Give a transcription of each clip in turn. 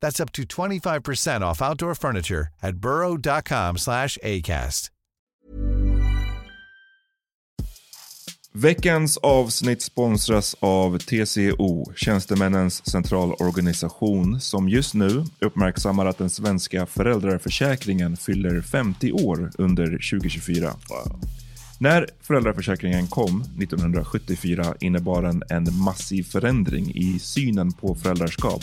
That's up to 25% off outdoor furniture at burrow.com slash ACAST. Veckans avsnitt sponsras av TCO, Tjänstemännens centralorganisation, som just nu uppmärksammar att den svenska föräldraförsäkringen fyller 50 år under 2024. När föräldraförsäkringen kom 1974 innebar den en massiv förändring i synen på föräldraskap.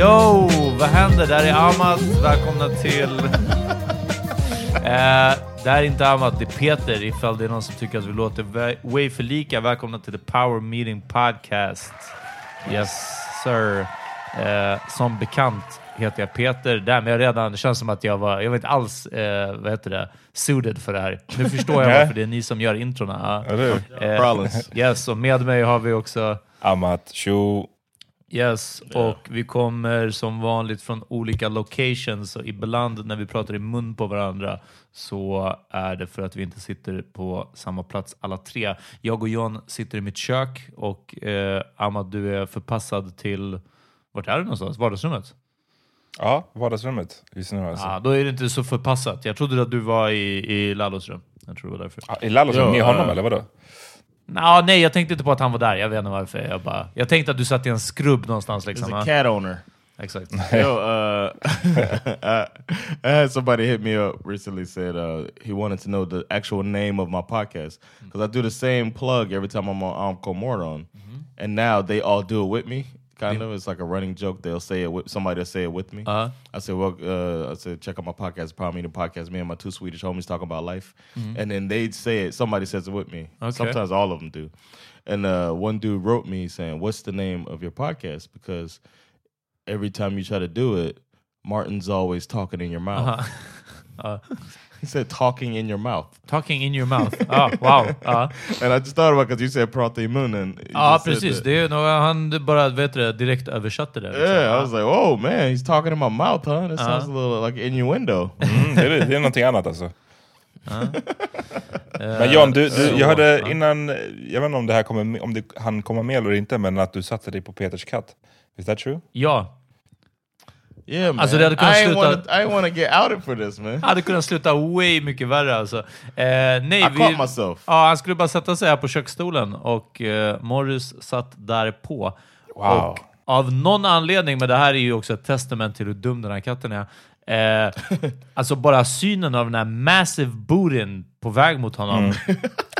Yo, vad händer? Där är Amat. Välkomna till... eh, det här är inte Amat, det är Peter ifall det är någon som tycker att vi låter way för lika. Välkomna till The Power Meeting Podcast. Yes, sir. Eh, som bekant heter jag Peter där, men jag redan, det känns som att jag var, jag var inte alls, eh, vad heter det, suited för det här. Nu förstår jag varför det är ni som gör introna. Ja. Rollins. Yes, och med mig har vi också Amat, tjo. Yes, och vi kommer som vanligt från olika locations. Så ibland när vi pratar i mun på varandra så är det för att vi inte sitter på samma plats alla tre. Jag och John sitter i mitt kök och eh, Ahmad, du är förpassad till... Vart är du någonstans? Vardagsrummet? Ja, vardagsrummet. Just nu alltså. Ja, då är det inte så förpassat. Jag trodde att du var i, i Lallos rum. Jag tror det var därför. Ja, I Lallos rum, med honom ja. eller vadå? Nå, nej, jag tänkte inte på att han var där. Jag vet inte varför. Jag, bara, jag tänkte att du satt i en skrubb någonstans. Liksom. He's a cat owner. Exakt. Yo, uh, I, I had somebody hit me up recently said uh, he wanted to know the actual name of my podcast because I do the same plug every time I'm on Amco Mordon, and now they all do it with me. Kind of, it's like a running joke. They'll say it with somebody. will say it with me. Uh-huh. I said, well, uh, I said, check out my podcast, Power Meeting Podcast. Me and my two Swedish homies talking about life, and then they'd say it. Somebody says it with me. Okay. Sometimes all of them do. And uh, one dude wrote me saying, "What's the name of your podcast?" Because every time you try to do it, Martin's always talking in your mouth. Uh-huh. Uh, He said talking in your mouth. Talking in your mouth. Ah, wow. Ja, And I just thought about because you said prata i munnen. Ja said precis. Det är nog, han bara vet det, direkt översatte det. liksom. Yeah, I Ja. was like, oh man, he's talking in my mouth, huh? That sounds Uh-huh. a little like innuendo. Mm, det, är, det är någonting annat alltså. Eh, Men John, du, du, så, jag hörde innan, jag vet inte om det här kommer, om det, han kommer med eller inte, men att du satte dig på Peters katt. Is that true? Ja, Yeah, man. Alltså, det hade kunnat I sluta- wanna, I wanna get outed for this, man. hade kunnat sluta way mycket värre alltså. Eh, nej, I caught myself. Ja, han skulle bara sätta sig här på köksstolen och eh, Morris satt där på. Wow. Och av någon anledning, men det här är ju också ett testament till hur dum den här katten är. Eh, alltså bara synen av den här massive bootyn på väg mot honom.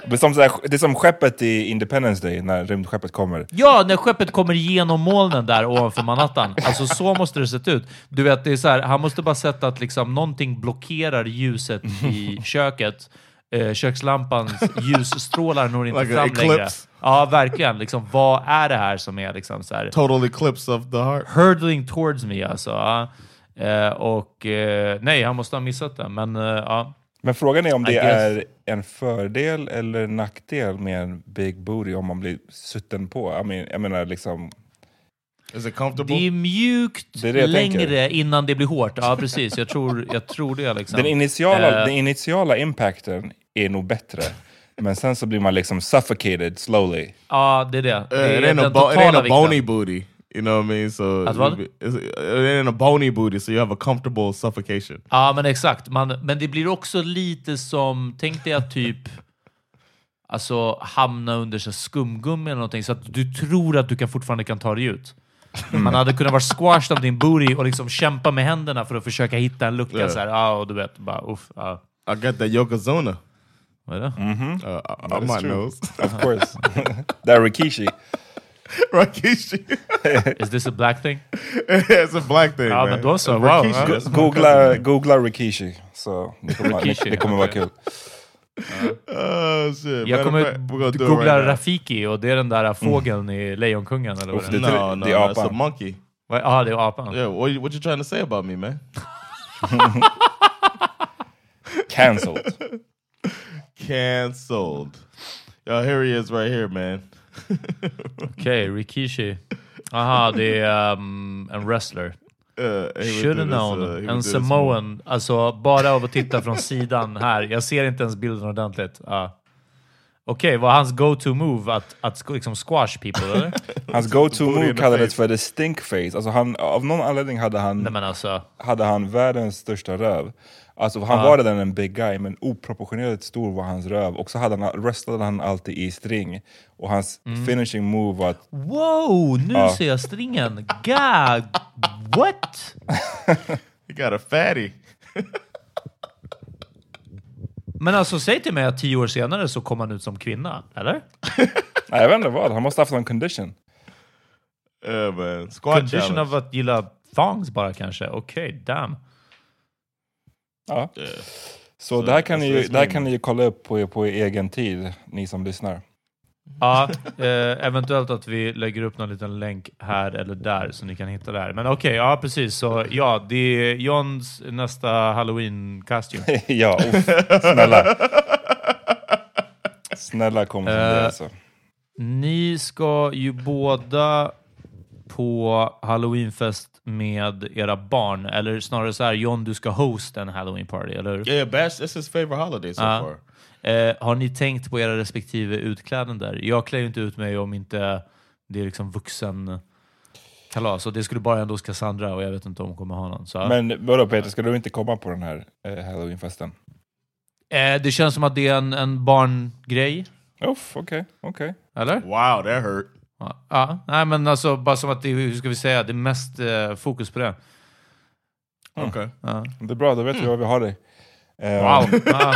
Det är, som, så här, det är som skeppet i Independence Day, när rymdskeppet kommer. Ja, när skeppet kommer igenom molnen där ovanför Manhattan. Alltså så måste det sett ut. Du vet, det är så här, han måste bara sett att liksom någonting blockerar ljuset i köket. Eh, kökslampans ljusstrålar når inte Like fram längre. Ja, verkligen. Liksom, vad är det här som är liksom så här, Total eclipse of the heart. hurdling towards me alltså? Eh, och eh, nej, han måste ha missat det. Men eh, ja. Men frågan är om det är en fördel eller nackdel med en big booty om man blir sutten på. I mean, jag menar liksom... Is it comfortable? Det är mjukt Det är det längre tänker. innan det blir hårt. Ja, precis. Jag tror, jag tror det. Liksom. Den initiala, Eh. den initiala impacten är nog bättre. men sen så blir man liksom suffocated slowly. Ja, det är det. Uh, det är a, den totala vikten. bony booty. You know what I mean? So Att vad? it's- it ain't a bony booty, so you have a comfortable suffocation. Ja, men exakt. Man, men det blir också lite som, tänk dig att typ alltså, hamna under så skumgummi eller någonting, så att du tror att du kan fortfarande kan ta dig ut. Man hade kunnat vara squashed av din booty och liksom kämpa med händerna för att försöka hitta en lucka. Ja. Så här, ja, och du vet, bara uff. Ja. I got that Yokozuna. Vad är det? Uh, I, I is might true. knows. Of course. det är Rikishi. Rakishi. Is this a black thing? it's a black thing, Ja, man. men då så. Wow. Rikishi, Googla, googla Rikishi. Så det kommer, Rikishi, det kommer vara kul. Oh shit! Jag kommer googla right now. Rafiki och det är den där fågeln i Lejonkungen eller vad det är. No, no, det är no, it's a apan. monkey. Ja, det är apan. Yeah, what, what you trying to say about me, man? Cancelled. Cancelled. Yo, here he is right here, man. Okej, Rikishi. Aha, det är um, en wrestler. Uh, do Should known. uh, do en Samoan. Alltså, bara av att titta från sidan här. Jag ser inte ens bilden ordentligt. Ja. Okej, var hans go-to move att, att liksom squash people, eller? Hans go-to Booty in move the kallades för the stink face. Alltså han, av någon anledning hade han, Nej men alltså. hade han världens största röv. Alltså han var redan en big guy, men oproportionerligt stor var hans röv. Och så hade han, wrestlade han alltid i string. Och hans Mm. finishing move var att Wow, nu Ja. ser jag stringen. God, what? He got a fatty. Men alltså, säg till mig att tio år senare så kom han ut som kvinna, eller? Nej, jag vet inte vad, han måste ha haft någon condition. Yeah, man. Squat Condition challenge. av att gilla thongs bara kanske. Okej, damn. Ja. Yeah. Så det här kan, ni, det här kan ni ju kolla upp på, på er egen tid, ni som lyssnar. Ja, eh, eventuellt att vi lägger upp någon liten länk här eller där så ni kan hitta det här. Men okej, ja precis. Så ja, det är Johns nästa halloween-costume. ja, uff, snälla. Snälla kom som det Eh, alltså. Ni ska ju båda på halloweenfest med era barn, eller snarare så här, John du ska hosta en halloween party, eller hur? Yeah, Bash, that's his favorite holiday so far. Eh, har ni tänkt på era respektive utklädnader? Jag klär ju inte ut mig om inte det är liksom vuxen kalas och det skulle bara ändå hos Cassandra och jag vet inte om hon kommer ha någon. Så, Men vadå Peter, ska du inte komma på den här eh, halloweenfesten? eh, det känns som att det är en, en barngrej, Uff, okej, okej. eller? Wow, that hurt. Ja, nej men alltså bara som att det hur ska vi säga, det är mest eh, fokus på det. Okay. Ja. Det är bra, då vet vi var vi har dig. Eh, Wow. Ja.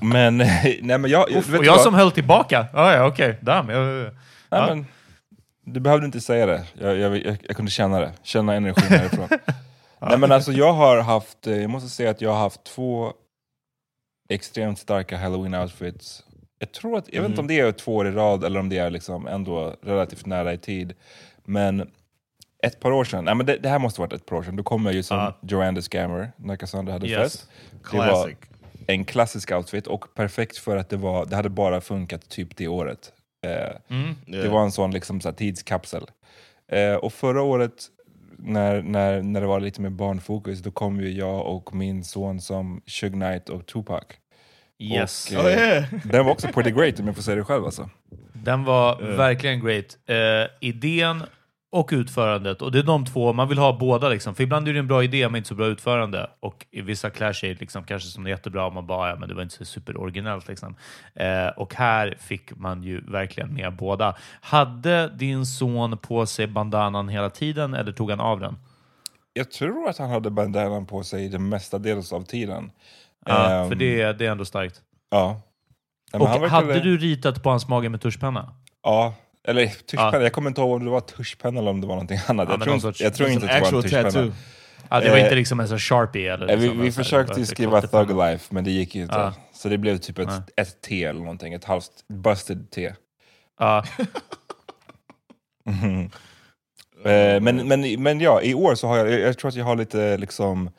Men, nej men jag... vet Och du jag vad? som höll tillbaka. Ja, ja, okej. Damn. Jag, Nej, Ja. men, du behövde inte säga det. Jag, jag, jag, jag kunde känna det. Känna energin härifrån. Nej men alltså jag har haft, eh, jag måste säga att jag har haft två extremt starka halloween outfits. Jag tror att, jag vet inte om det är två år i rad eller om det är liksom ändå relativt nära i tid. Men ett par år sedan, nej men det, det här måste varit ett par år sedan, då kom jag ju som Ja. Joanne the Scammer när Cassandra hade Yes. fest. Det var, Classic. en klassisk outfit och perfekt för att det, var, det hade bara funkat typ det året. Eh, Mm. Det var en sån liksom, så här, tidskapsel. Eh, och förra året när, när, när det var lite mer barnfokus, då kom ju jag och min son som Suge Knight och Tupac. Yes. Och, eh, Oh yeah. Den var också pretty great om jag får säga det själv alltså. Den var verkligen great. Eh, idén och utförandet. Och det är de två, man vill ha båda liksom. För ibland är det en bra idé men inte så bra utförande. Och i vissa clash är liksom kanske som är jättebra om man bara, ja men det var inte så superoriginellt liksom. Eh, och här fick man ju verkligen med båda. Hade din son på sig bandanan hela tiden eller tog han av den? Jag tror att han hade bandanan på sig den mesta delen av tiden. Ja, Ehm, för det, det är ändå starkt. Ja. Nej, men Och hade du ritat på hans mage med tuschpenna? Ja, eller tuschpenna. Ja. Jag kommer inte ihåg om det var tuschpenna eller om det var någonting annat. Ja, jag, tror, sorts- jag tror inte att det var en tuschpenna. tattoo. Ja, det var Eh, inte liksom en sån sharpie eller Eh, Vi, liksom, vi här, försökte ju skriva. Thug Life, men det gick ju inte. Ja. Så det blev typ ett, Nej. ett T eller någonting. Ett halvt busted T. Ja, Eh, men, men, men ja, i år så har jag, jag tror att jag har lite liksom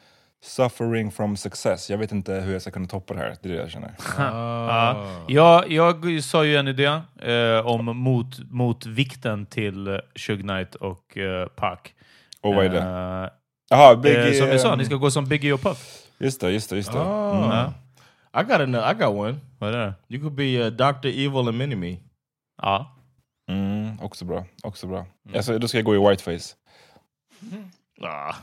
suffering from success. Jag vet inte hur jag ska kunna toppa det här. Det är det jag känner. Ja. Jag, jag sa ju en idé eh, om mot, motvikten till eh, Suge Knight och eh, Pac. Och vad är det? Eh, Jaha, eh, Biggie... som vi sa, ehm, ni ska gå som Biggie och Puff. Just det, just det. Just det. Oh. Mm. I got a, I got one. Vad är det? You could be uh, Dr. Evil and Mini-Me. Ja. Mm, också bra. Också bra. Alltså, då ska jag gå i whiteface. Ah,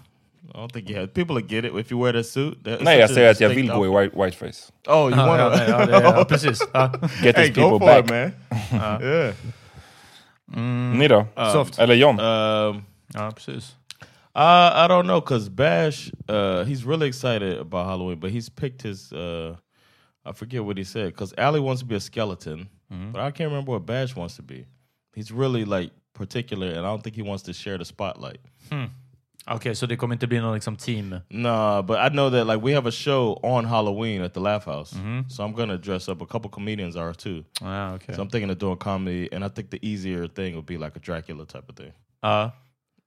I don't think you have. People will get it if you wear that suit. That- Nej, such jag a säger att jag vill gå i outfit. white, whiteface. Oh, you Ja, wanna... nej, ja, det, ja, precis. Ja. Get hey, these go people for back. it, man. yeah. Ni då? Soft. Eller John? Um, Ja, precis. Uh, I don't know, cause Bash, uh, he's really excited about Halloween, but he's picked his. Uh, I forget what he said, cause Ali wants to be a skeleton, but I can't remember what Bash wants to be. He's really like particular, and I don't think he wants to share the spotlight. Okej, så det kommer inte bli like some team? Nah, but I know that like we have a show on Halloween at the Laugh House, mm-hmm. so I'm gonna dress up. A couple comedians are too, ah, Ja, okej. so I'm thinking of doing comedy, and I think the easier thing would be like a Dracula type of thing. Ja.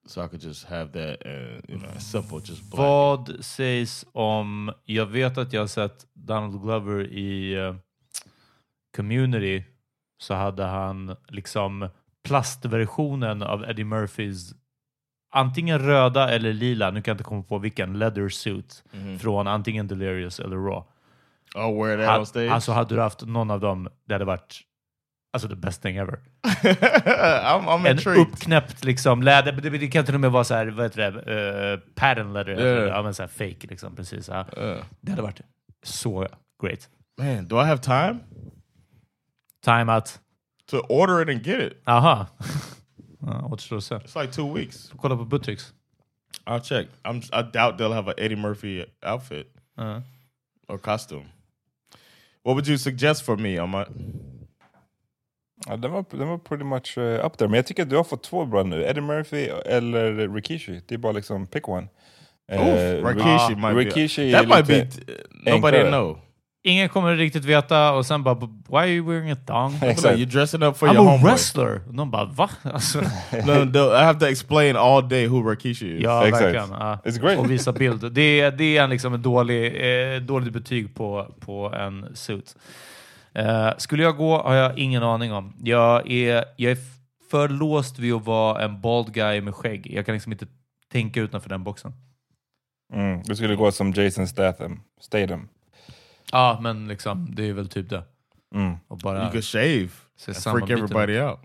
So I could just have that, and you know, simple, just black. Vad sägs om... Jag vet att jag har sett Donald Glover i eh, Community, så hade han liksom plastversionen av Eddie Murphys antingen röda eller lila, nu kan jag inte komma på vilken, leather suit från antingen Delirious eller Raw. Oh, wear that Ha- on stage. Alltså hade du haft någon av dem, det hade varit alltså the best thing ever. I'm, I'm En intrigued. uppknäppt liksom läder, det, det kan till och med vara så här, vad heter det, uh, pattern leather, Yeah. ja, men så här fake liksom, precis. Ja. Uh, Det hade varit så great. man, do I have time Time att, to order it and get it? aha. Ja, återstår att se. It's like two weeks. Kolla på Buttricks. I'll check. I'm. I doubt they'll have an Eddie Murphy outfit Ja. or costume. What would you suggest for me on my? Ja, den, var, den var pretty much uh, up there. Men jag tycker att du har fått två bra nu. Eddie Murphy eller Rikishi. Det är bara liksom pick one. Oof, uh, Rikishi Ri- might Rikishi be. är That might be. lite t- nobody enklare. know. Ingen kommer riktigt veta och sen bara, why are you wearing a thong? Exakt. you're dressing up for I'm your a homeboy. wrestler! Och de bara, va? Alltså, no, no, I have to explain all day who Rikishi is. ja, Exakt. verkligen. Ja. It's great. Och visa bild. Det, är- det är en liksom en dålig, eh, dåligt betyg på, på en suit. Eh, skulle jag gå har jag ingen aning om. Jag är, jag är för låst vid att vara en bald guy med skägg. Jag kan liksom inte tänka utanför den boxen. Mm, du skulle gå som Jason Statham. Statham. Ja, men liksom, det är väl typ det. Mm. Och bara You could shave se and freak everybody out.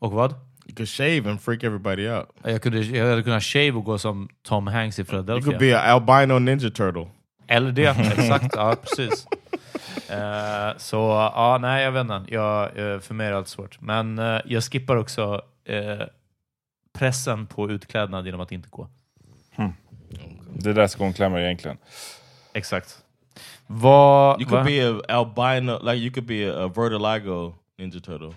Och vad? You could shave and freak everybody out. Jag, kunde, jag hade kunnat shave och gå som Tom Hanks i You Philadelphia. could be an albino ninja turtle. Eller det, exakt. Ja, precis. Eh, så ja, nej, jag vet inte. Jag, eh, för mig är det allt svårt. Men eh, jag skippar också eh, pressen på utklädnad genom att inte gå. Det där ska hon klämma egentligen. Exakt. Vad... You could va? be a albino, like you could be a, a vertigo ninja turtle.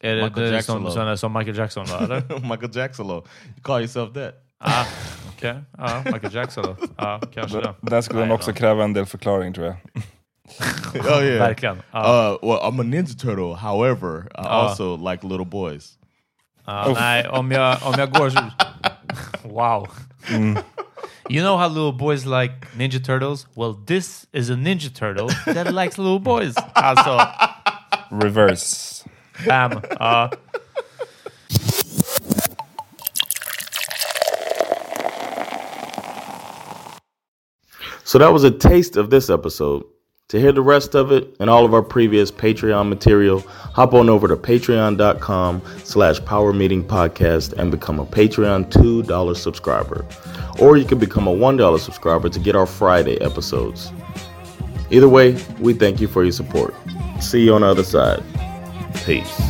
är det, Michael det Jackson som, då. som, som Michael Jackson, va? Eller? Michael Jackson, you call yourself that? ah, Okej. Ja, ah, Michael Jackson då. Ja, kanske det. Där skulle hon Nej, också då. kräva en del förklaring tror jag. oh yeah. Verkligen. Ja. Uh, well, I'm a ninja turtle. However, I ah. also like little boys. Ja, nej, om jag, om jag går så... Wow. Mm. You know how little boys like Ninja Turtles? Well, this is a Ninja Turtle that likes little boys. Ah, alltså, Reverse. bam. Ja. So that was a taste of this episode. To hear the rest of it and all of our previous Patreon material, hop on over to patreon.com slash power meeting podcast and become a Patreon $2 subscriber. Or you can become a $1 subscriber to get our Friday episodes. Either way, we thank you for your support. See you on the other side. Peace.